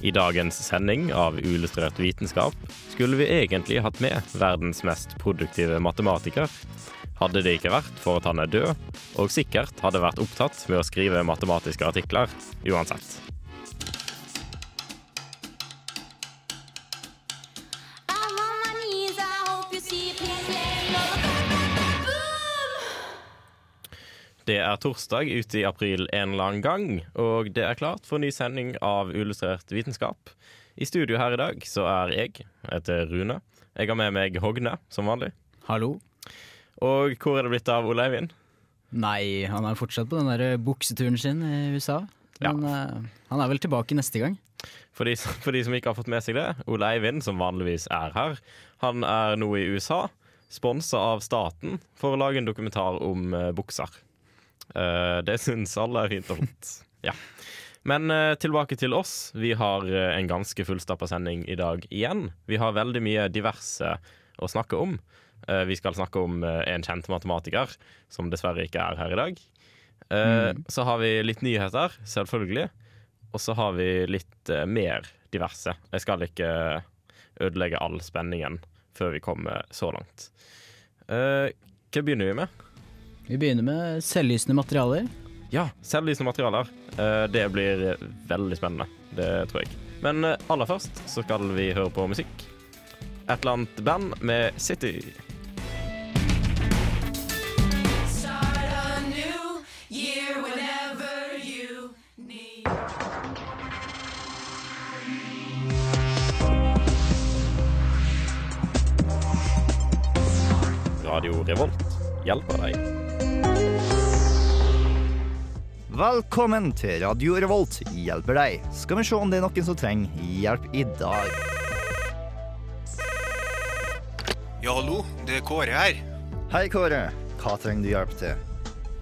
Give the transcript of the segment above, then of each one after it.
I dagens sending av Uillustrert vitenskap skulle vi egentlig hatt med verdens mest produktive matematiker. Hadde det ikke vært for at han er død, og sikkert hadde vært opptatt med å skrive matematiske artikler uansett. Det er torsdag ute i april en eller annen gang, og det er klart for ny sending av Uillustrert vitenskap. I studio her i dag så er jeg, jeg heter Rune. Jeg har med meg Hogne, som vanlig. Hallo? Og hvor er det blitt av Ole Eivind? Nei, han er fortsatt på den der bukseturen sin i USA. Men eh, han er vel tilbake neste gang. For de, for de som ikke har fått med seg det, Ole Eivind, som vanligvis er her, han er nå i USA, sponsa av staten, for å lage en dokumentar om eh, bukser. Eh, det syns alle er fint og flott. Ja. Men eh, tilbake til oss. Vi har eh, en ganske fullstappa sending i dag igjen. Vi har veldig mye diverse å snakke om. Vi skal snakke om en kjent matematiker, som dessverre ikke er her i dag. Mm. Så har vi litt nyheter, selvfølgelig. Og så har vi litt mer diverse. Jeg skal ikke ødelegge all spenningen før vi kommer så langt. Hva begynner vi med? Vi begynner med selvlysende materialer. Ja, selvlysende materialer. Eh, det blir veldig spennende. Det tror jeg. Men eh, aller først så skal vi høre på musikk. Et eller annet band med City. Radio Revolt hjelper deg. Velkommen til Radio Revolt hjelper deg. Skal vi se om det er noen som trenger hjelp i dag. Ja, hallo, det er Kåre her. Hei, Kåre. Hva trenger du hjelp til?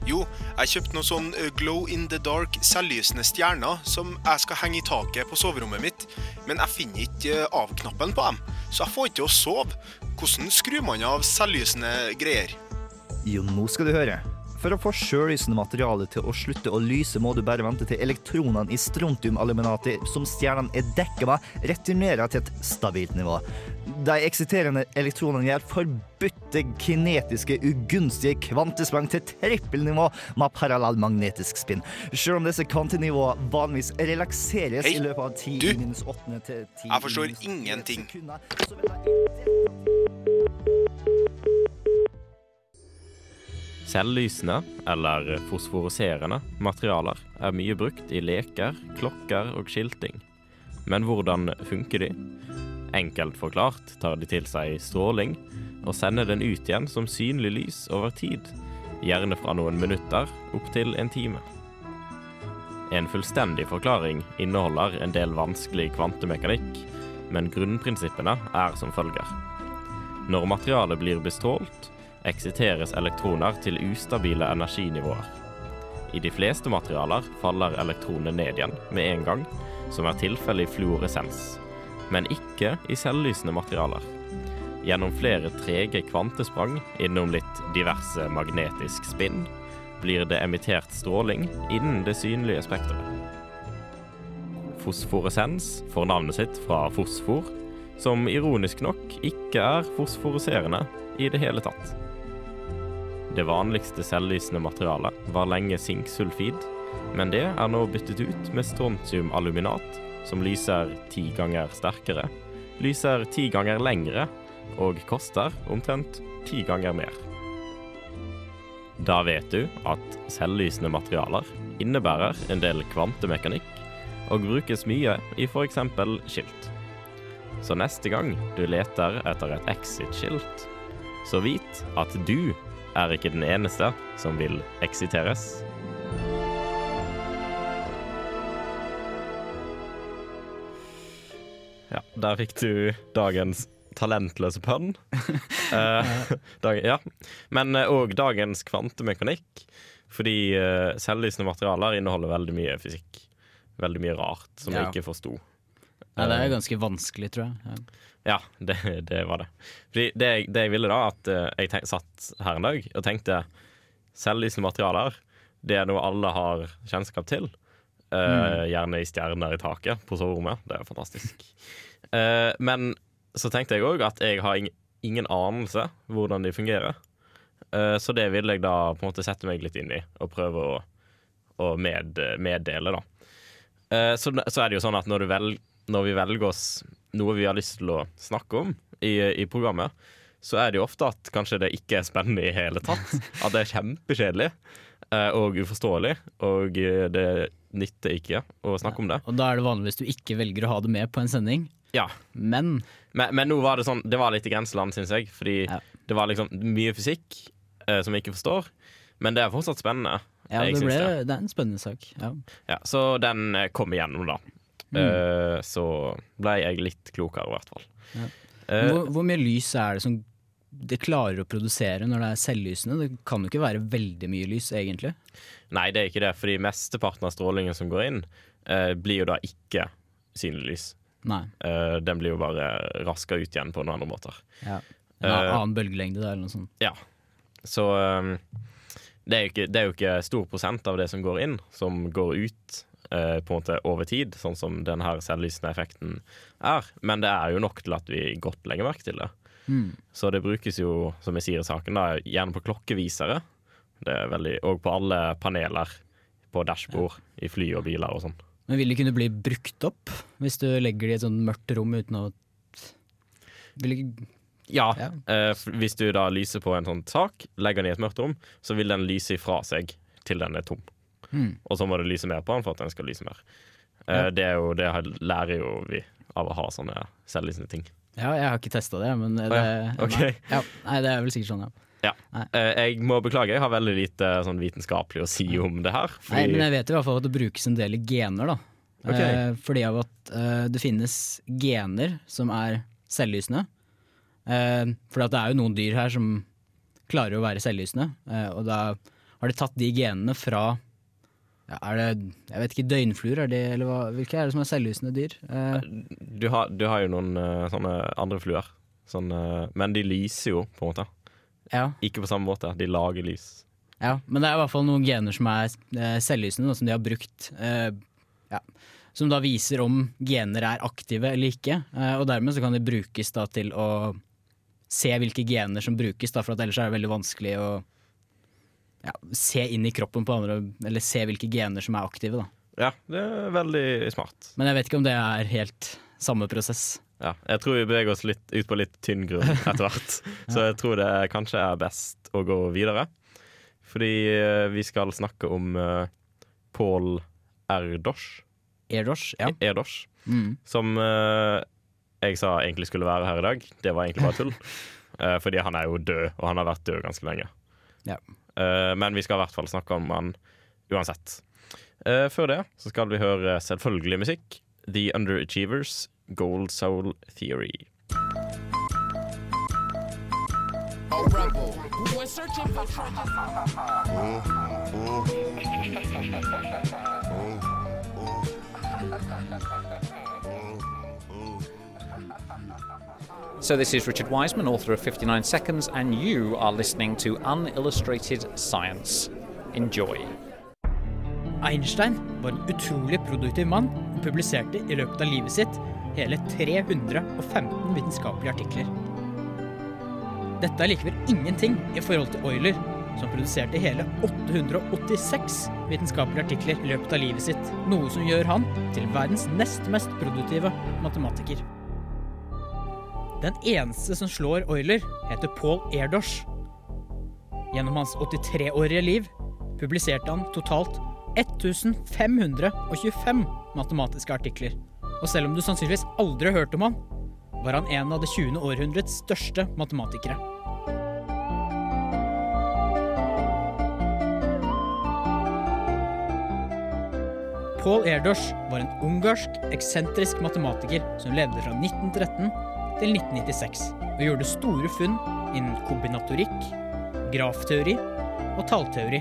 Jo, jeg kjøpte noen sånn eh, glow in the dark selvlysende stjerner som jeg skal henge i taket på soverommet mitt, men jeg finner ikke eh, av-knappen på dem, så jeg får ikke til å sove. Hvordan skrur man av selvlysende greier? Jo, nå skal du høre. For å få sjølysende materiale til å slutte å lyse, må du bare vente til elektronene i strontiumaluminatet som stjernene er dekket med, returnerer til et stabilt nivå. De eksisterende elektronene gjør forbudte kinetiske, ugunstige kvantesprang til trippelnivå med parallellmagnetisk spinn. Selv om disse kvantenivåene vanligvis relakseres Hei, i løpet av 10 du. minus 8 til 10 Jeg forstår ingenting. sekunder, så vil de- Selvlysende, eller fosforiserende, materialer er mye brukt i leker, klokker og skilting. Men hvordan funker de? Enkelt forklart tar de til seg stråling og sender den ut igjen som synlig lys over tid, gjerne fra noen minutter opp til en time. En fullstendig forklaring inneholder en del vanskelig kvantemekanikk, men grunnprinsippene er som følger. Når materialet blir bestrålt, eksiteres elektroner til ustabile energinivåer. I de fleste materialer faller elektronene ned igjen med en gang, som er tilfellet i fluoresens, men ikke i selvlysende materialer. Gjennom flere trege kvantesprang innom litt diverse magnetisk spinn blir det emittert stråling innen det synlige spekteret. Fosforesens får navnet sitt fra fosfor, som ironisk nok ikke er fosforiserende i det hele tatt. Det vanligste selvlysende materialet var lenge sinksulfid, men det er nå byttet ut med strontiumaluminat, som lyser ti ganger sterkere, lyser ti ganger lengre og koster omtrent ti ganger mer. Da vet du at selvlysende materialer innebærer en del kvantemekanikk og brukes mye i f.eks. skilt. Så neste gang du leter etter et exit-skilt, så vit at du er ikke den eneste som vil eksiteres. Ja, der fikk du dagens talentløse pønn. Eh, dag, ja. Men òg dagens kvantemekanikk. Fordi uh, selvlysende materialer inneholder veldig mye fysikk. Veldig mye rart som Ja. jeg ikke forsto. Ja, det Eh, er ganske vanskelig, tror jeg. Ja. Ja, det, det var det. Fordi det, det jeg ville da, at eh, jeg tenk, satt her en dag og tenkte selvlysende materialer, det er noe alle har kjennskap til. Eh, Gjerne i stjerner i taket på soverommet. Det er fantastisk. Uh, men så tenkte jeg òg at jeg har ing- ingen anelse hvordan de fungerer. Uh, så det ville jeg da på en måte sette meg litt inn i og prøve å, å med, meddele, da. Så, så er det jo sånn at når, du vel, når vi velger oss noe vi har lyst til å snakke om i, i programmet, så er det jo ofte at kanskje det ikke er spennende i hele tatt. At det er kjempekjedelig eh, og uforståelig, og eh, det nytter ikke å snakke om det. Og da er det vanligvis du ikke velger å ha det med på en sending. Ja. Men Men, men nå var det sånn Det var litt i grenseland, syns jeg. Fordi Ja. det var liksom mye fysikk eh, som jeg ikke forstår. Men det er fortsatt spennende. ja, det, ble, det. det er en spennende sak. Ja. Ja, så den eh, kom igjennom, da. Mm. Eh, så ble jeg litt klokere, i hvert fall. Ja. Eh, Hvor, hvor mye lys er det som det klarer å produsere når det er selvlysende? Det kan jo ikke være veldig mye lys, egentlig. Nei, det er ikke det, fordi mesteparten av strålingen som går inn, eh, blir jo da ikke synlig lys. Nei. Den blir jo bare raska ut igjen på noen andre måter. Ja. En annen bølgelengde da, eller noe sånt. Ja. Så um, det, er ikke, det er jo ikke stor prosent av det som går inn, som går ut eh, på en måte over tid, sånn som den her selvlysende effekten er. Men det er jo nok til at vi godt legger merke til det. Mm. Så det brukes jo, som jeg sier i saken, da, gjerne på klokkevisere. Det er veldig, og på alle paneler på dashbord i fly og biler og sånn. Men vil det kunne bli brukt opp hvis du legger det i et sånt mørkt rom uten å vil det, Ja, Ja. eh, hvis du da lyser på en sånn sak, legger den i et mørkt rom, så vil den lyse ifra seg til den er tom. Hmm. Og så må det lyse mer på den for at den skal lyse mer. Eh, Ja. Det, er jo, det lærer jo vi av å ha sånne selvlysende ting. Ja, jeg har ikke testa det, men det, ja. Okay. nei, ja, nei, det er vel sikkert sånn, ja. Ja. Eh, Jeg må beklage, jeg har veldig lite sånn vitenskapelig å si om det her. Nei, men jeg vet i hvert fall at det brukes en del i gener, da. Ok. Eh, fordi av at eh, det finnes gener som er selvlysende. Eh, for det er jo noen dyr her som klarer å være selvlysende, eh, og da har de tatt de genene fra ja, er det, jeg vet ikke, døgnfluer, er det, eller hva, hvilke er det som er selvlysende dyr? Eh, du, har, du har jo noen uh, sånne andre fluer, sånn, eh, men de lyser jo, på en måte. ja, Ikke på samme måte, de lager lys. ja, men det er i hvert fall noen gener som er uh, selvlysende, som de har brukt. Uh, ja, som da viser om gener er aktive eller ikke, og dermed så kan de brukes da til å se hvilke gener som brukes, da, for ellers er det veldig vanskelig å ja, se inn i kroppen på andre, eller se hvilke gener som er aktive. Da. Ja, det er veldig smart. Men jeg vet ikke om det er helt samme prosess. Ja, jeg tror vi beveger oss litt ut på litt tynn grunn etter hvert. Så jeg tror det kanskje er best å gå videre. Fordi eh, vi skal snakke om uh, Paul Erdosh. Erdosh, ja. Erdosh. Mm. Som uh, jeg sa egentlig skulle være her i dag. Det var egentlig bare tull. uh, fordi han er jo død, og han har vært død ganske lenge. Ja. Eh, men vi skal i hvert fall snakke om han uansett. Eh, før det så skal vi høre selvfølgelig musikk. The Underachievers, Gold Soul Theory. So, this is Richard Wiseman, author of 59 Seconds, and you are listening to Unillustrated Science. Enjoy. Einstein var en utrolig produktiv mann og publiserte i løpet av livet sitt hele 315 vitenskapelige artikler. Dette er likevel ingenting i forhold til Euler, som produserte hele 886 vitenskapelige artikler i løpet av livet sitt, noe som gjør han til verdens nest mest produktive matematiker. Den eneste som slår Euler, heter Paul Erdosh. Gjennom hans 83-årige liv publiserte han totalt 1525 matematiske artikler. Og selv om du sannsynligvis aldri har hørt om han, var han en av det 20. århundrets største matematikere. Paul Erdos var en ungarsk, eksentrisk matematiker som levde fra 1913 til 1996 og gjorde store funn innen kombinatorikk, grafteori og tallteori.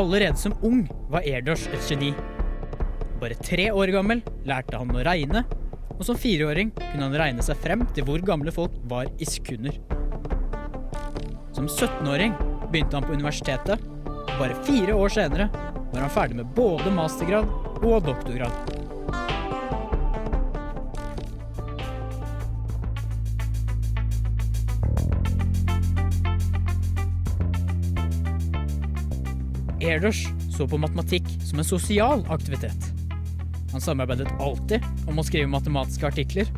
Allerede som ung var Erdős et geni. Bare tre år gammel lærte han å regne, og som fireåring kunne han regne seg frem til hvor gamle folk var i sekunder. Som 17-åring begynte han på universitetet, bare fire år senere var han ferdig med både mastergrad og doktorgrad. Erdős så på matematikk som en sosial aktivitet. Han samarbeidet alltid om å skrive matematiske artikler,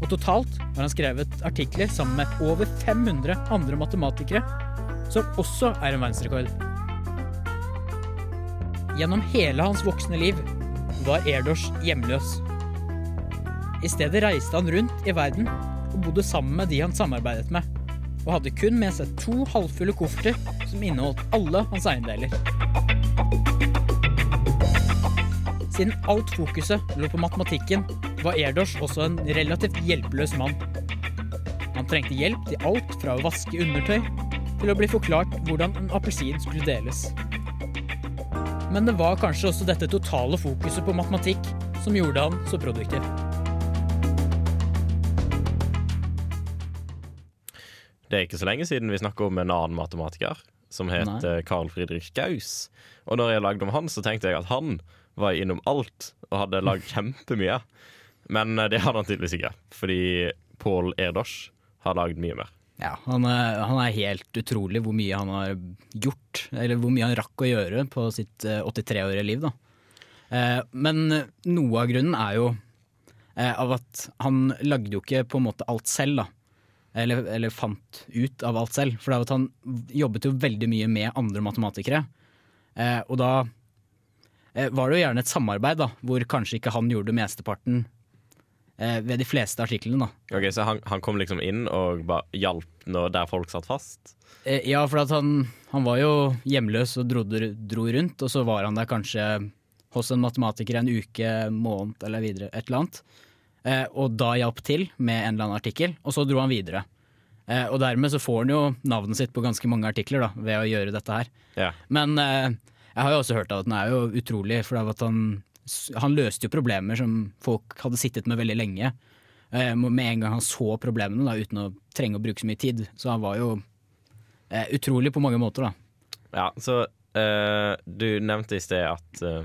og totalt har han skrevet artikler sammen med over 500 andre matematikere, som også er en verdensrekord. Gjennom hele hans voksne liv var Erdős hjemløs. I stedet reiste han rundt i verden og bodde sammen med de han samarbeidet med, og hadde kun med seg to halvfulle kofferter som inneholdt alle hans eiendeler. Siden alt fokuset lå på matematikken, var Erdos også en relativt hjelpeløs mann. Han trengte hjelp til alt fra å vaske undertøy til å bli forklart hvordan en appelsin skulle deles. Men det var kanskje også dette totale fokuset på matematikk som gjorde han så produktiv. Det er ikke så lenge siden vi snakket om en annen matematiker som het Nei. Carl Friedrich Gauss. Og når jeg lagde om han, så tenkte jeg at han var innom alt og hadde lagd kjempemye. Men eh, det hadde han tydeligvis ikke, fordi Paul Erdős har lagd mye mer. Ja, han er, han er helt utrolig hvor mye han har gjort, eller hvor mye han rakk å gjøre på sitt eh, 83-årige liv. Da. Eh, Men noe av grunnen er jo eh, av at han lagde jo ikke på en måte alt selv, da. Eller, eller fant ut av alt selv. For det er at han jobbet jo veldig mye med andre matematikere. Eh, Og da eh, var det jo gjerne et samarbeid, da, hvor kanskje ikke han gjorde mesteparten eh, ved de fleste artiklene. da. Ok, Så han, han kom liksom inn og hjalp der folk satt fast? Eh, Ja, for at han, han var jo hjemløs og dro, dro rundt, og så var han der kanskje hos en matematiker en uke, måned eller videre, et eller annet. Eh, og da hjalp til med en eller annen artikkel, og så dro han videre. Eh, og dermed så får han jo navnet sitt på ganske mange artikler da, ved å gjøre dette her. Ja. Men eh, jeg har jo også hørt at den er jo utrolig, for han, han løste jo problemer som folk hadde sittet med veldig lenge. Eh, med en gang han så problemene, da, uten å trenge å bruke så mye tid. Så han var jo eh, utrolig på mange måter, da. Ja, så eh, du nevnte i sted at eh,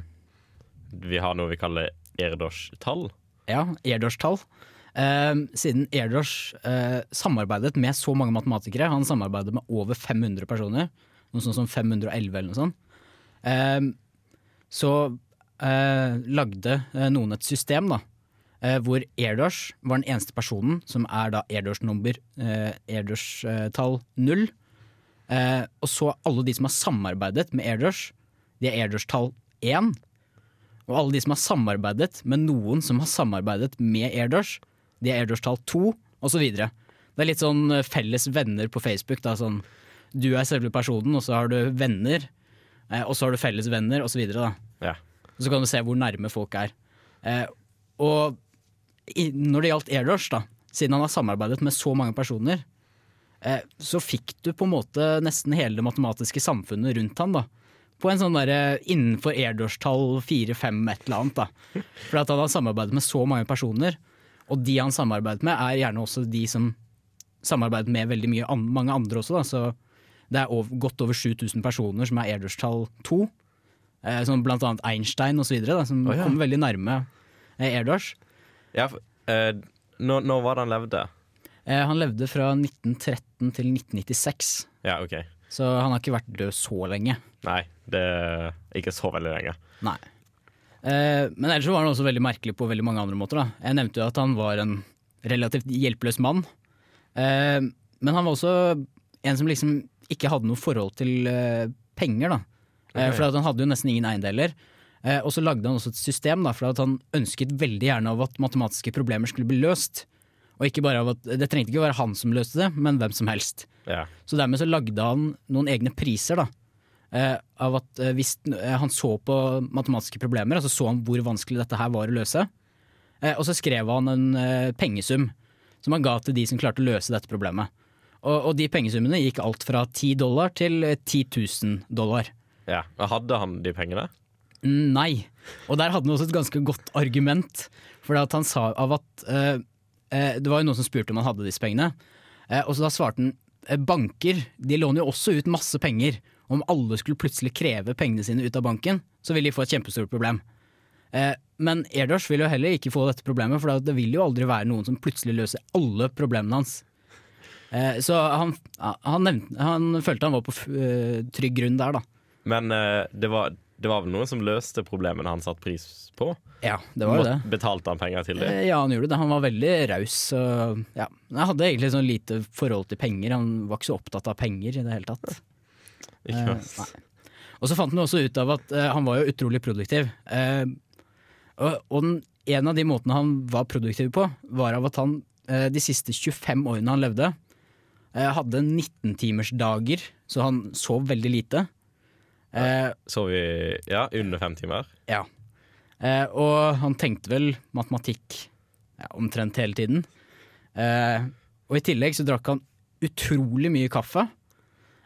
vi har noe vi kaller Erdos-tall. Ja, Erdos-tall. Eh, siden Erdos eh, samarbeidet med så mange matematikere, han samarbeidet med over 500 personer, noe sånt som 511 eller noe sånt, så eh, lagde eh, noen et system da, eh, hvor Erdős var den eneste personen som er da Erdős-nummer, eh, Erdős-tall null. Og så alle de som har samarbeidet med Erdős, de er Erdős-tall 1. Og alle de som har samarbeidet med noen som har samarbeidet med Erdős, de er Erdős-tall 2, osv. Det er litt sånn felles venner på Facebook. Da, sånn, du er selve personen, og så har du venner, og så har du felles venner, osv. Ja. Og så kan du se hvor nærme folk er. Eh, og når det gjaldt Erdős, da, siden han har samarbeidet med så mange personer, eh, så fikk du på en måte nesten hele det matematiske samfunnet rundt han da. På en sånn der, innenfor Erdős-tall 4-5 et eller annet. da. For at han har samarbeidet med så mange personer, og de han samarbeidet med er gjerne også de som samarbeidet med veldig mye an mange andre også. da. Så det er over, godt over 7000 personer som er Erdős-tall 2. Eh, som blant annet Einstein osv., som oh, ja. kommer veldig nærme eh, Erdurs. Ja, eh, når, når var det han levde? Eh, han levde fra 1913 til 1996, Ja, OK. så han har ikke vært død så lenge. Nei, det er ikke så veldig lenge. Nei. Eh, men ellers var han også veldig merkelig på veldig mange andre måter. Da. Jeg nevnte jo at han var en relativt hjelpeløs mann. Eh, men han var også en som liksom ikke hadde noe forhold til eh, penger. Da. Okay. For han hadde jo nesten ingen eiendeler. Eh, og så lagde han også et system, da, for han ønsket veldig gjerne av at matematiske problemer skulle bli løst. Og ikke bare av at, Det trengte ikke å være han som løste det, men hvem som helst. Ja. Så dermed så lagde han noen egne priser, da. eh, av at eh, hvis eh, han så på matematiske problemer, altså så han hvor vanskelig dette her var å løse, eh, og så skrev han en eh, pengesum som han ga til de som klarte å løse dette problemet. Og, og de pengesummene gikk alt fra 10 dollar til eh, 10 000 dollar. Ja, og Hadde han de pengene? Mm, Nei. Og der hadde han også et ganske godt argument. For han sa av at eh, eh, Det var jo noen som spurte om han hadde disse pengene. Eh, og så da svarte han eh, banker de låner jo også ut masse penger. Om alle skulle plutselig kreve pengene sine ut av banken, så ville de få et kjempestort problem. Eh, men Erdos vil jo heller ikke få dette problemet, for det vil jo aldri være noen som plutselig løser alle problemene hans. Eh, så han, han, nevnte, han følte han var på eh, trygg grunn der, da. Men eh, det, var, det var vel noen som løste problemene han satte pris på? Ja, det var jo det. Betalte han penger til det? Eh, Ja, han gjorde det. Han var veldig raus. Ja. Han hadde egentlig sånn lite forhold til penger. Han var ikke så opptatt av penger i det hele tatt. Ikke Eh? Og så fant han også ut av at han var jo utrolig produktiv. Og og den, en av de måtene han var produktiv på, var av at han de siste 25 årene han levde, eh, hadde 19-timersdager, så han sov veldig lite. Eh, sov i ja, under fem timer? ja. Eh, og han tenkte vel matematikk ja, omtrent hele tiden. Eh, og i tillegg så drakk han utrolig mye kaffe.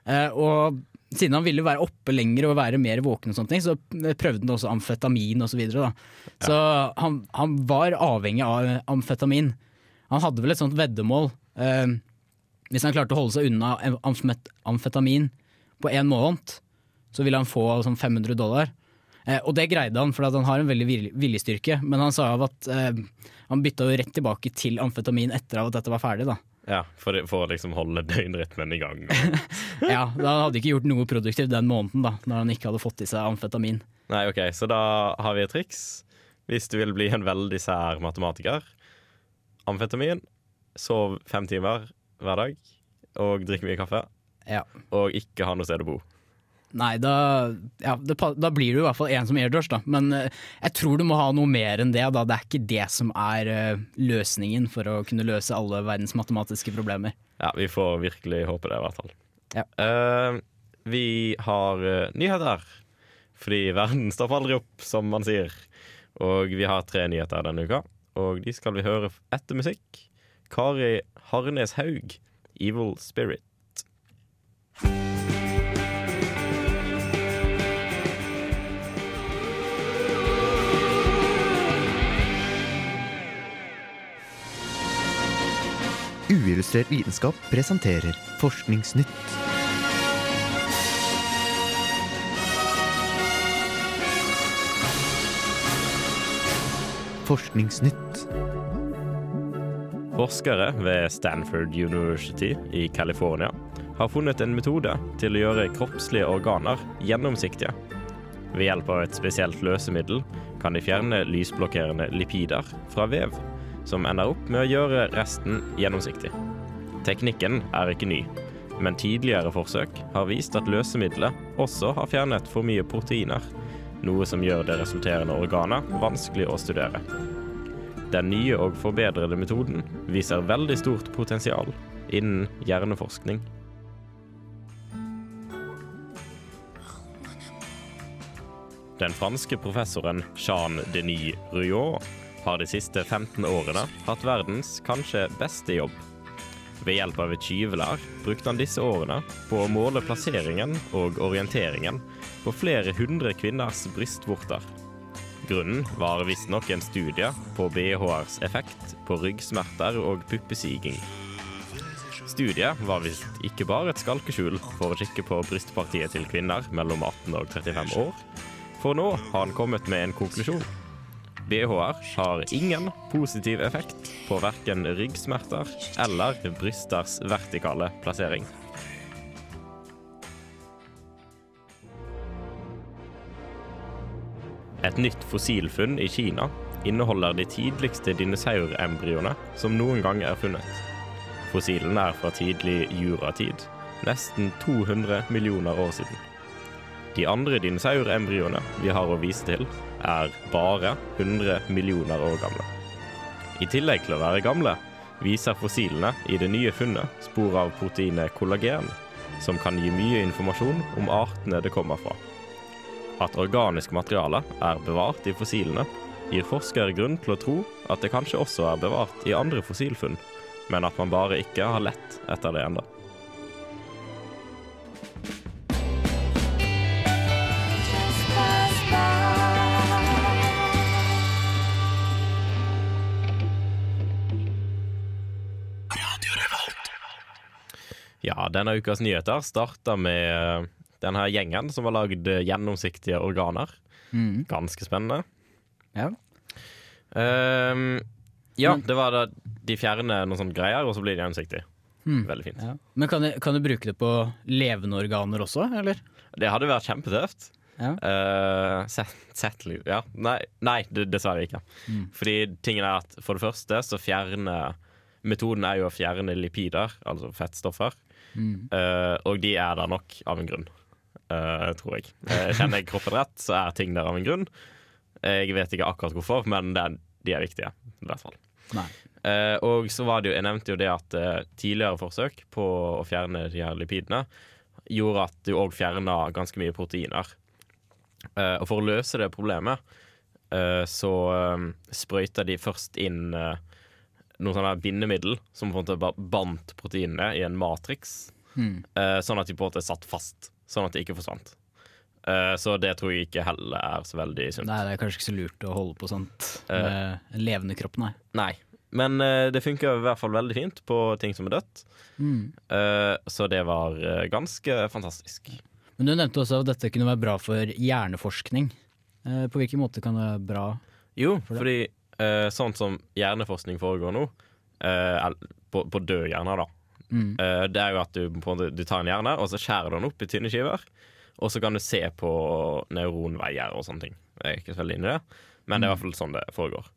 Eh, og siden han ville være oppe lenger og være mer våken, og sånne ting, så prøvde han også amfetamin osv. Så, videre, da. så han, han var avhengig av amfetamin. Han hadde vel et sånt veddemål. Eh, hvis han klarte å holde seg unna amfetamin på én måned, så ville han få sånn 500 dollar. Eh, og det greide han, for han har en veldig vil- viljestyrke. Men han sa av at eh, han bytta jo rett tilbake til amfetamin etter at dette var ferdig. da. Ja, for, for å liksom holde døgnrytmen i gang. Ja, da Han hadde ikke gjort noe produktivt den måneden da, når han ikke hadde fått i seg amfetamin. Nei, ok, så da har vi et triks. Hvis du vil bli en veldig sær matematiker. Amfetamin, sov fem timer hver dag, og drikke mye kaffe. Ja. Og ikke ha noe sted å bo. Nei, da, ja, det, da blir du i hvert fall en som airdrush, da. Men eh, jeg tror du må ha noe mer enn det. da. Det er ikke det som er eh, løsningen for å kunne løse alle verdens matematiske problemer. Ja, vi får virkelig håpe det, i hvert fall. Ja. Uh, vi har nyheter. Fordi verden stopper aldri opp, som man sier. Og vi har tre nyheter denne uka, og de skal vi høre etter musikk. Kari Harnes Haug, 'Evil Spirit'. Uillustrert vitenskap presenterer Forskningsnytt. Forskningsnytt. Forskere ved Stanford University i California har funnet en metode til å gjøre kroppslige organer gjennomsiktige. Ved hjelp av et spesielt løsemiddel kan de fjerne lysblokkerende lipider fra vev, som ender opp med å gjøre resten gjennomsiktig. Teknikken er ikke ny, men tidligere forsøk har vist at løsemiddelet også har fjernet for mye proteiner, noe som gjør det resulterende organet vanskelig å studere. Den nye og forbedrede metoden viser veldig stort potensial innen hjerneforskning. Den franske professoren Jean Denis Ruyot har de siste 15 årene hatt verdens kanskje beste jobb. Ved hjelp av et skyvelær brukte han disse årene på å måle plasseringen og orienteringen på flere hundre kvinners brystvorter. Grunnen var visstnok en studie på BHRs effekt på ryggsmerter og puppesiging. Studiet var visst ikke bare et skalkeskjul for å kikke på brystpartiet til kvinner mellom 18 og 35 år, for nå har han kommet med en konklusjon. BHR har ingen positiv effekt på verken ryggsmerter eller brysters vertikale plassering. Et nytt fossilfunn i Kina inneholder de tidligste dinosaurembryoene som noen gang er funnet. Fossilene er fra tidlig juratid, nesten 200 millioner år siden. De andre dinosaurembryoene vi har å vise til, er bare 100 millioner år gamle. I tillegg til å være gamle, viser fossilene i det nye funnet spor av proteinet kollagen, som kan gi mye informasjon om artene det kommer fra. At organisk materiale er bevart i fossilene, gir forskere grunn til å tro at det kanskje også er bevart i andre fossilfunn, men at man bare ikke har lett etter det ennå. Ja, denne ukas nyheter starta med eh, denne gjengen som har lagd eh, gjennomsiktige organer. Mm. Ganske spennende. Ja. Um, ja, det var da de fjerner noen sånne greier, og så blir de gjennomsiktige. Mm. Veldig fint. Ja. Men kan du, kan du bruke det på levende organer også, eller? Det hadde vært kjempetøft. Ja. Uh, set, set, ja. Nei, nei dessverre ikke. Mm. Fordi tingen er at for det første så fjerner Metoden er jo å fjerne lipider, altså fettstoffer. Mm. Uh, og de er der nok av en grunn, tror jeg. Eh, kjenner jeg kroppen rett, så er ting der av en grunn. Jeg vet ikke akkurat hvorfor, men det er, de er viktige. I hvert fall. Nei. Uh, og så var det jo, jeg nevnte jo det at uh, tidligere forsøk på å fjerne de her lipidene gjorde at du òg fjerna ganske mye proteiner. Uh, og for å løse det problemet eh, så eh, sprøyta de først inn eh, noe sånn bindemiddel som på en måte bare bandt proteinene i en matrix, Mm. eh, sånn at de på en måte satt fast. Sånn at det ikke forsvant. Uh, så det tror jeg ikke heller er så veldig sunt. Nei, det er kanskje ikke så lurt å holde på sånt Eh. med en levende kropp, nei. Nei. Men uh, det funker i hvert fall veldig fint på ting som er dødt. Mm. Så det var ganske fantastisk. Men du nevnte også at dette kunne være bra for hjerneforskning. På hvilken måte kan det være bra? Jo, For fordi sånn som hjerneforskning foregår nå, på, på død hjerne, da. Mm. Eh, det er jo at du, på du tar en hjerne, og så skjærer du den opp i tynne skiver. Og så kan du se på neuronveier og sånne ting. Jeg er ikke så veldig inne i det, men det er i hvert fall sånn det foregår.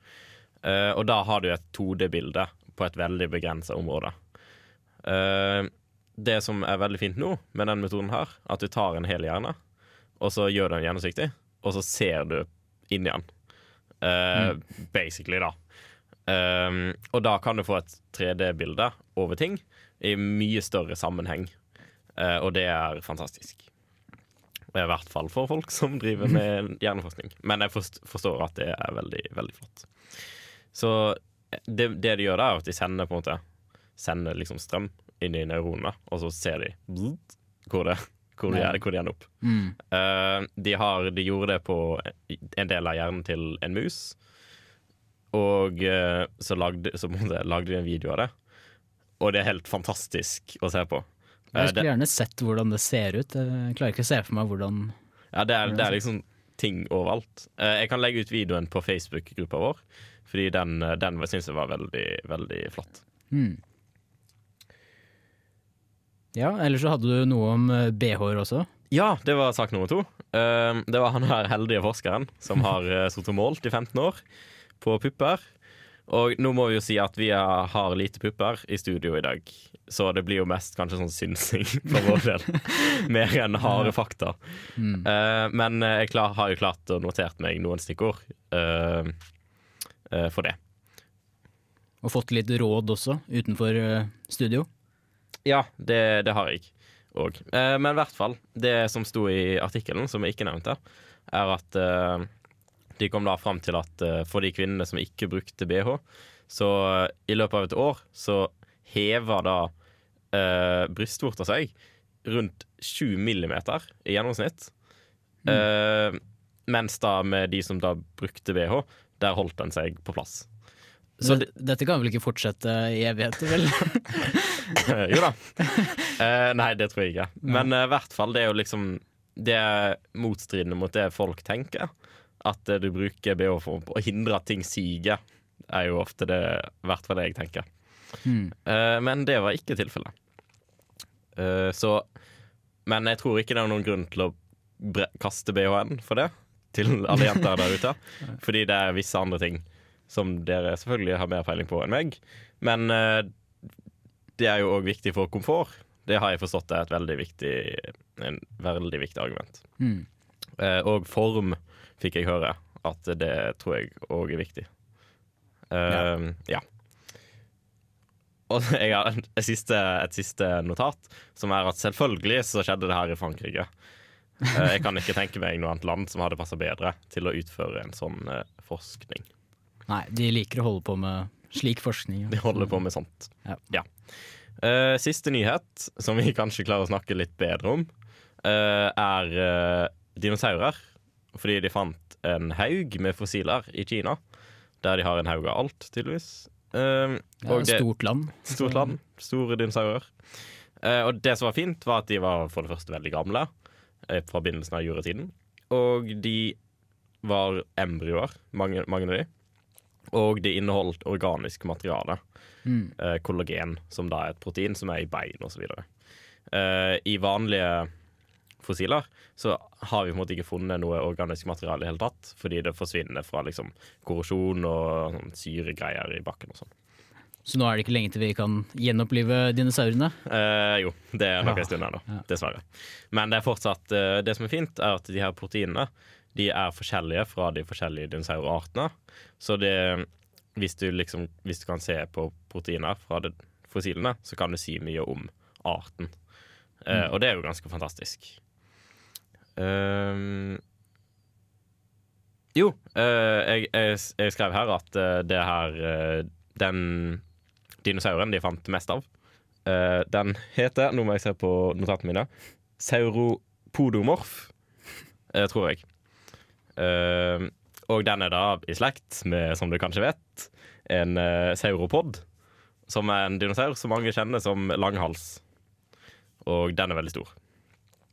Eh, og da har du et 2D-bilde på et veldig begrensa område. Eh, det som er veldig fint nå med den metoden her, at du tar en hel hjerne, og så gjør du den gjennomsiktig, og så ser du inn i den. Eh, Basically, da. Um, og da kan du få et 3D-bilde over ting i mye større sammenheng, Eh, og det er fantastisk. I hvert fall for folk som driver med hjerneforskning. Men jeg forstår at det er veldig, veldig flott. Så det, det de gjør, da, er at de sender på en måte Sender liksom strøm inn i neuronene, og så ser de hvor, det, hvor, de, hvor de ender opp. Mm. Uh, de, har, de gjorde det på en del av hjernen til en mus. Og uh, så, lagde, så lagde de en video av det. Og det er helt fantastisk å se på. Eh, Jeg det, skulle gjerne sett hvordan det ser ut. Jeg klarer ikke å se for meg hvordan ja, det, er, det er liksom ting overalt. Eh, jeg kan legge ut videoen på Facebook-gruppa vår, fordi den, eh, den syns jeg var veldig, veldig flott. Hmm. Ja, ellers så hadde du noe om eh, BH-er også. Ja, det var sak nummer to. Eh, det var han her heldige forskeren som har sittet og målt i 15 år på pupper. Og nå må vi jo si at vi har lite pupper i studio i dag, så det blir jo mest kanskje sånn synsing for vår del. Mer enn harde fakta. Mm. Uh, men eh, jeg klar, har jo klart å notert meg noen stikkord uh, uh, for det. Og fått litt råd også, utenfor studio. Ja, det, det har jeg òg. Men i hvert fall, det som sto i artikkelen, som jeg ikke nevnte, er at de kom da fram til at eh, for de kvinnene som ikke brukte bh, så eh, i løpet av et år så hever da eh, brystvorta seg rundt 7 millimeter i gjennomsnitt. Eh, mens da med de som da brukte bh, der holdt den seg på plass. Så det, dette kan vel ikke fortsette i evigheter, vel? jo da. Eh, nei, det tror jeg ikke. Men eh, i hvert fall, det er jo liksom Det er motstridende mot det folk tenker. At eh, du bruker BH-form på å hindre at ting siger, er jo ofte det, i hvert fall det jeg tenker. Mm. Men det var ikke tilfellet. Eh, så Men jeg tror ikke det er noen grunn til å kaste BH-en for det, til alle jenter der ute. Fordi det er visse andre ting som dere selvfølgelig har mer peiling på enn meg. Men det er jo òg viktig for komfort. Det har jeg forstått er et veldig viktig, en veldig viktig argument. Eh, og form fikk jeg høre at det tror jeg òg er viktig. Uh, ja. Og jeg har et, siste, et siste notat, som er at selvfølgelig så skjedde det her i Frankrike. Uh, Jeg kan ikke tenke meg noe annet land som hadde passa bedre til å utføre en sånn uh, forskning. Nei, de liker å holde på med slik forskning. ja. De holder på med sånt. Ja. Eh, siste nyhet, som vi kanskje klarer å snakke litt bedre om, er dinosaurer. Fordi de fant en haug med fossiler i Kina, der de har en haug av alt, tydeligvis. Eh, Ja, stort land. Stort land. Store dinosaurer. Uh, og det som var fint, var at de var for det første veldig gamle eh, fra begynnelsen av juretiden. Og de var embryoer, mange, mange av de. Og de inneholdt organisk materiale. Mm. Uh, kollagen, som da er et protein som er i bein osv. Eh, I vanlige fossiler så har vi på en måte ikke funnet noe organisk materiale i hele tatt, fordi det forsvinner fra liksom korrosjon og sånn syregreier i bakken og sånn. Så nå er det ikke lenge til vi kan gjenopplive dinosaurene. Eh, jo, det er nok en stund ennå, dessverre. Men det er fortsatt eh, Det som er fint, er at de her proteinene De er forskjellige fra de forskjellige dinosaurartene. Så det hvis du, liksom, hvis du kan se på proteiner fra de fossilene, så kan du si mye om arten. Eh, Mm. Og det er jo ganske fantastisk. Ehm, jo, eh, jeg, jeg, jeg skrev her at eh, det her eh, Den dinosauren de fant mest av, den heter Nå må jeg se på notatene mine. Sauropodomorf, tror jeg. Eh, og den er da i slekt med, som du kanskje vet, en sauropod. Som er en dinosaur som mange kjenner som langhals. Og den er veldig stor.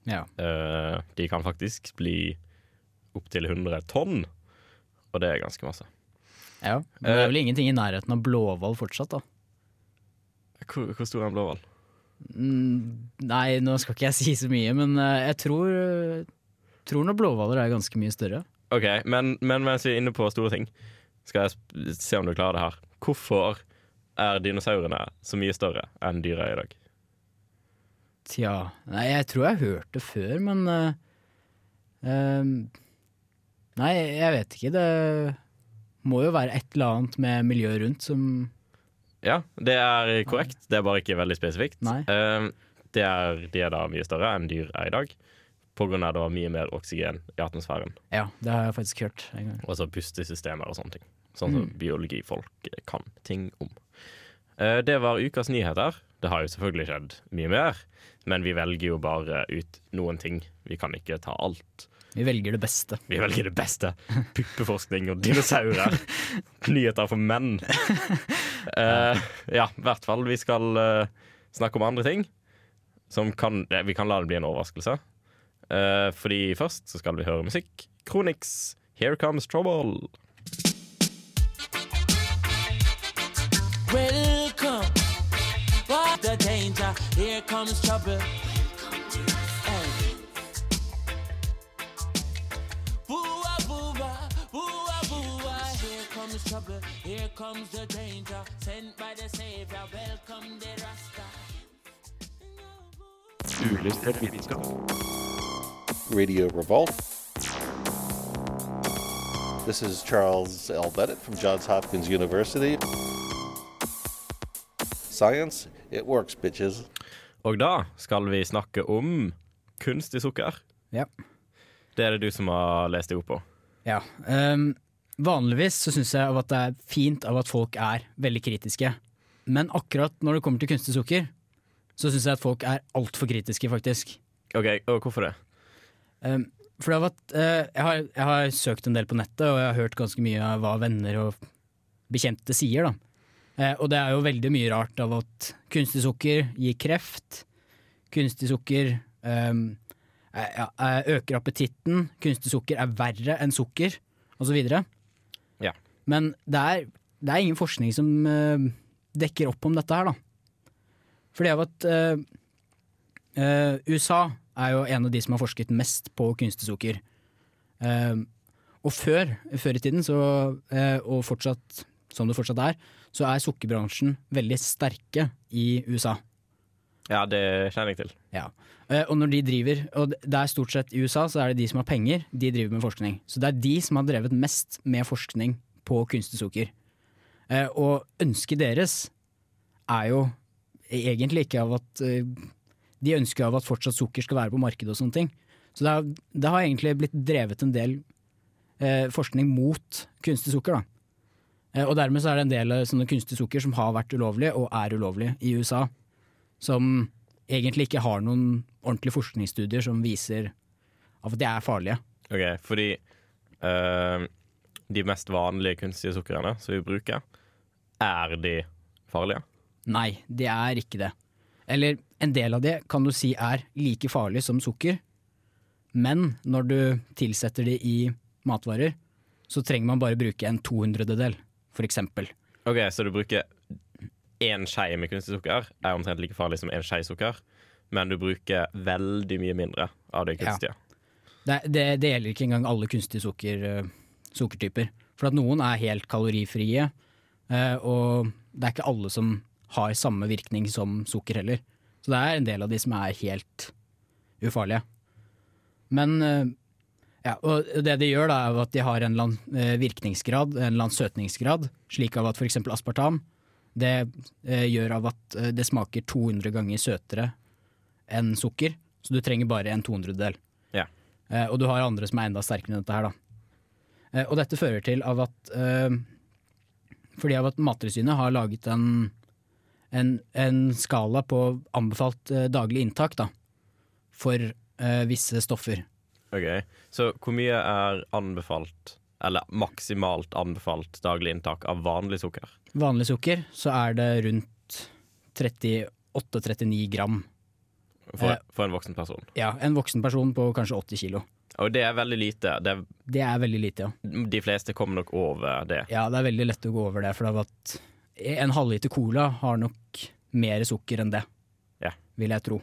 Ja. Uh, de kan faktisk bli opptil 100 tonn, og det er ganske masse. Ja, men det er vel ingenting i nærheten av blåhval fortsatt, da. Hvor, hvor stor er en blåhval? Mm, nei, nå skal ikke jeg si så mye, men uh, jeg tror, tror nå blåhvaler er ganske mye større. OK, men, men mens vi er inne på store ting, skal jeg se om du klarer det her. Hvorfor er dinosaurene så mye større enn dyra i dag? Tja, nei, jeg tror jeg har hørt det før, men uh, eh, Nei, jeg vet ikke. Det må jo være et eller annet med miljøet rundt som Ja, det er korrekt. Det er bare ikke veldig spesifikt. Eh, det er, de er da mye større enn dyr er i dag, på grunn av det var mye mer oksygen i atmosfæren. Ja, det har jeg faktisk hørt en gang. Og så pustesystemer og sånne ting. Sånn som Mm. biologifolk kan ting om. Uh, Det var ukas nyheter. Det har jo selvfølgelig skjedd mye mer, men vi velger jo bare ut noen ting. Vi kan ikke ta alt. Vi velger det beste. Vi velger det beste. Puppeforskning og dinosaurer. Nyheter for menn. Uh, ja, i hvert fall. Vi skal uh, snakke om andre ting. Som kan, vi kan la det bli en overraskelse. Uh, fordi først så skal vi høre musikk. Kronix, 'Here Comes Trouble'. Welcome. What the danger? Here comes trouble. Here comes trouble. Here comes the danger. Sent by the Savior. Welcome the Rasta. Uillustrert vitenskap. Radio Revolt. This is Charles L. Bennett from Johns Hopkins University. Science, it works, bitches. Og da skal vi snakke om kunstig sukker. Ja. Det er det du som har lest deg opp på. Ja. Um, vanligvis så syns jeg at det er fint av at folk er veldig kritiske. Men akkurat når det kommer til kunstig sukker, så syns jeg at folk er altfor kritiske, faktisk. Ok, og hvorfor det? Um, for det har vært, uh, jeg, har, jeg har søkt en del på nettet, og jeg har hørt ganske mye av hva venner og bekjente sier. Da. Eh, og det er jo veldig mye rart av at kunstig sukker gir kreft. Kunstig sukker um, eh, eh, øker appetitten. Kunstig sukker er verre enn sukker, osv. Ja. Men det er, det er ingen forskning som eh, dekker opp om dette her, da. Fordi av at eh, USA er jo en av de som har forsket mest på kunstig sukker. Eh, og før, før i tiden, så, og fortsatt, som det fortsatt er, så er sukkerbransjen veldig sterke i USA. Ja, det kjenner jeg til. Ja. Eh, og når de driver, og det er stort sett i USA, så er det de som har penger, de driver med forskning. Så det er de som har drevet mest med forskning på kunstig sukker. Eh, og ønsket deres er jo egentlig ikke av at eh, De ønsker av at fortsatt sukker skal være på markedet og sånne ting. Så det har, det har egentlig blitt drevet en del forskning mot kunstig sukker, da. Eh, og dermed så er det en del eh, sånne kunstig sukker som har vært ulovlig, og er ulovlig i USA. Som egentlig ikke har noen ordentlige forskningsstudier som viser at de er farlige. Ok, fordi eh, de mest vanlige kunstige sukkerne som vi bruker, er de farlige? Nei, de er ikke det. Eller en del av det kan du si er like farlig som sukker, men når du tilsetter de i matvarer, så trenger man bare bruke en 200-del, for eksempel. Ok, så du bruker én skje med kunstig sukker, er omtrent like farlig som én skje sukker, men du bruker veldig mye mindre av det kunstige. Det, det, det gjelder ikke engang alle kunstige sukker, uh, sukkertyper. For at noen er helt kalorifrie, uh, og det er ikke alle som har samme virkning som sukker heller. Så det er en del av de som er helt ufarlige. Men eh, ja, og det de gjør, da, er at de har en eller annen eh, virkningsgrad, en eller annen søtningsgrad, slik av at f.eks. aspartam det eh, gjør av at eh, det smaker 200 ganger søtere enn sukker, så du trenger bare en 200-del. Ja. Og du har andre som er enda sterkere enn dette her, da. Og dette fører til av at Fordi av at Mattilsynet har laget en, en, en skala på anbefalt daglig inntak da, for visse stoffer. Ok, Så hvor mye er anbefalt, eller maksimalt anbefalt daglig inntak av vanlig sukker? Vanlig sukker så er det rundt 38-39 gram. For, Eh. for en voksen person? Ja, en voksen person på kanskje 80 kilo. Og det er veldig lite. Det er, Det er veldig lite, ja. de fleste kommer nok over det. Ja, det er veldig lett å gå over det, for det en halvliter cola har nok mer sukker enn det, Ja. vil jeg tro.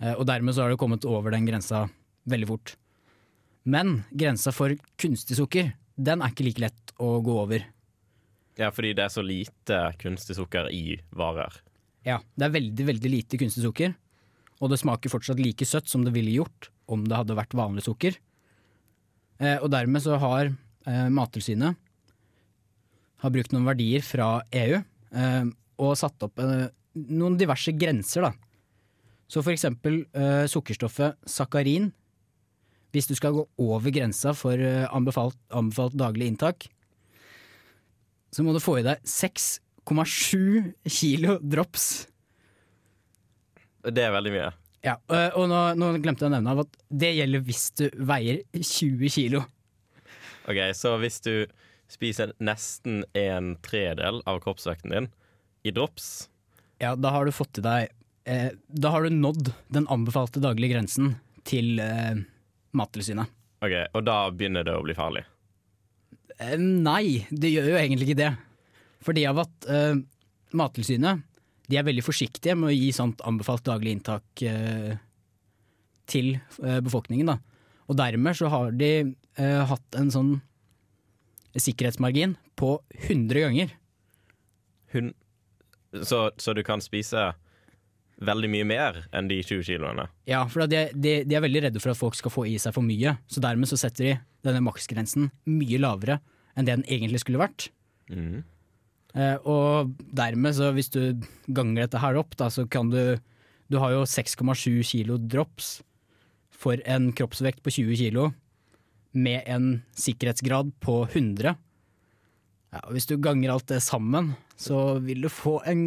Eh, Og dermed så har det kommet over den grensa veldig fort. Men grensa for kunstig sukker, den er ikke like lett å gå over. Ja, fordi det er så lite kunstig sukker i varer. Ja, det er veldig, veldig lite kunstig sukker, og det smaker fortsatt like søtt som det ville gjort om det hadde vært vanlig sukker. Eh, og dermed så har eh, Mattilsynet har brukt noen verdier fra EU eh, og satt opp eh, noen diverse grenser, da. Så for eksempel eh, sukkerstoffet sakarin. Hvis du skal gå over grensa for eh, anbefalt, anbefalt daglig inntak, så må du få i deg 6,7 kilo drops. Det er veldig mye. Ja, øh, og nå, nå glemte jeg å nevne at det gjelder hvis du veier 20 kilo. Ok, Så hvis du spiser nesten en tredel av kroppsvekten din i drops Ja, da har du fått i deg eh, Da har du nådd den anbefalte daglige grensen til eh, Mattilsynet. Ok, Og da begynner det å bli farlig. Eh, nei, det gjør jo egentlig ikke det. Fordi av at eh, Mattilsynet de er veldig forsiktige med å gi sånt anbefalt daglig inntak eh, til eh, befolkningen. Da. Og dermed så har de eh, hatt en sånn sikkerhetsmargin på 100 ganger. Hun, så, så du kan spise veldig mye mer enn de 20 kiloene? Ja, for de, de, de er veldig redde for at folk skal få i seg for mye. Så dermed så setter de denne maksgrensen mye lavere enn det den egentlig skulle vært. Mm. Eh, og dermed, så hvis du ganger dette her opp, da, så kan du Du har jo 6,7 kilo drops for en kroppsvekt på 20 kilo, med en sikkerhetsgrad på 100. Ja, og hvis du ganger alt det sammen, så vil du få en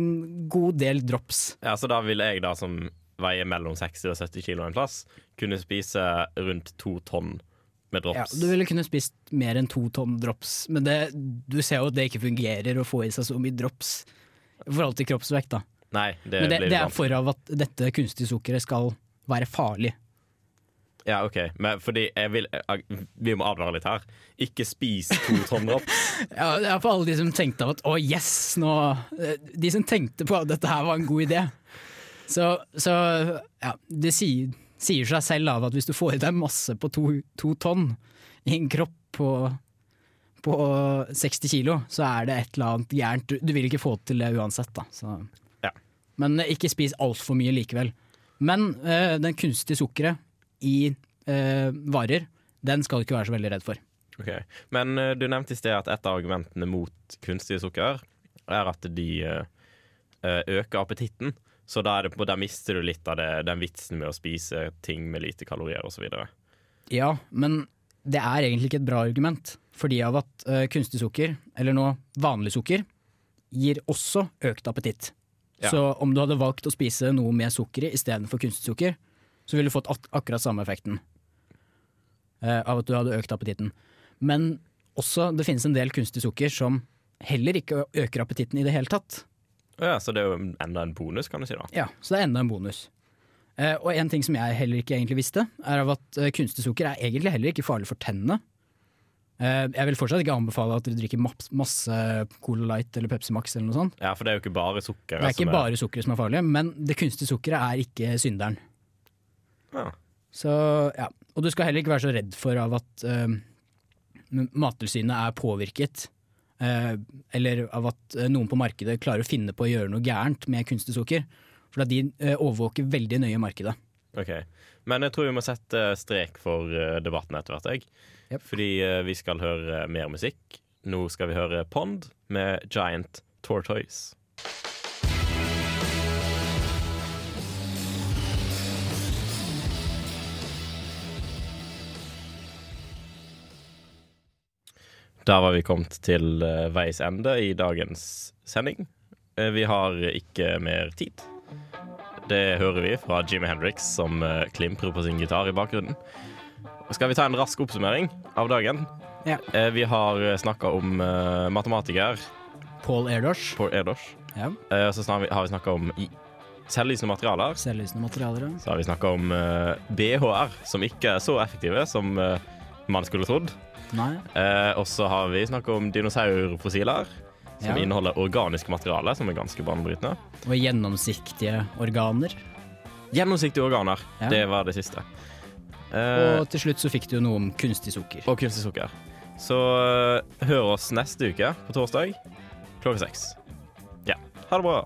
god del drops. Ja, Så da ville jeg da som veier mellom 60 og 70 kilo en plass, kunne spise rundt to tonn med Ja, du ville kunne spist mer enn to tonn drops, men det, du ser jo at det ikke fungerer å få i seg så mye drops i forhold til kroppsvekt. da. Nei, det, men det, det er for av at dette kunstige sukkeret skal være farlig. Ja, OK. Men fordi jeg vil jeg, Vi må advare litt her. Ikke spis to tonn drops. Ja, det er for alle de som tenkte at å yes, nå De som tenkte på at dette her var en god idé. Så, så ja, det sier, sier seg selv av at hvis du får i deg masse på to, to tonn i en kropp på, på 60 kilo, så er det et eller annet gærent. Du, vil ikke få til det uansett, da. Så. Men eh, ikke spis altfor mye likevel. Men øh, den kunstige sukkeret i eh, varer, den skal du ikke være så veldig redd for. Okay. Men uh, du nevnte i sted at et av argumentene mot kunstige sukker er at de, eh, øker appetitten. Så er det, der mister du litt av det, den vitsen med å spise ting med lite kalorier osv. Ja, men det er egentlig ikke et bra argument. Fordi av at uh, kunstig sukker, eller nå vanlig sukker, gir også økt appetitt. Ja. Så om du hadde valgt å spise noe med sukker i istedenfor kunstig sukker, så ville du fått ak akkurat samme effekten eh, av at du hadde økt appetitten. Men også det finnes en del kunstig sukker som heller ikke øker appetitten i det hele tatt. Ja, så det er jo enda en bonus, kan du si. da. Ja, så det er enda en bonus. Eh, og en ting som jeg heller ikke egentlig visste, er av at eh, kunstig sukker er egentlig heller ikke farlig for tennene. Eh, jeg vil fortsatt ikke anbefale at dere drikker masse Cola Light eller Pepsi Max eller noe sånt. Ja, For det er jo ikke bare sukker. Det er ikke bare sukkeret som er farlig, men det kunstige sukkeret er ikke synderen. Ja. Så, ja. Og du skal heller ikke være så redd for av at uh, Mattilsynet er påvirket, Uh, eller av at eh, noen på markedet klarer å finne på å gjøre noe gærent med kunstig sukker. For de uh, overvåker veldig nøye markedet. Ok, Men jeg tror vi må sette strek for debatten etter hvert. Jeg. Fordi eh, vi skal høre mer musikk. Nå skal vi høre Pond med Giant Tortoise. Da var vi kommet til eh, veis ende i dagens sending. Eh, Vi har ikke mer tid. Det hører vi fra Jimmy Hendrix, som eh, klimprer på sin gitar i bakgrunnen. Skal vi ta en rask oppsummering av dagen? Ja. Vi har snakka om matematiker Paul Erdosh. Paul Erdosh. Ja. Så har vi snakka om selvlysende materialer. Selvlysende materialer. ja. Så har vi snakka om BHR, som ikke er så effektive som man skulle trodd. Eh, og så har vi snakka om dinosaurfossiler, som Ja. inneholder organisk materiale, som er ganske banebrytende. Og gjennomsiktige organer. Gjennomsiktige organer, Ja. det var det siste. Eh, Og til slutt så fikk du noe om kunstig sukker. og kunstig sukker. Så eh, hør oss neste uke på torsdag klokka seks. Ja, ha det bra.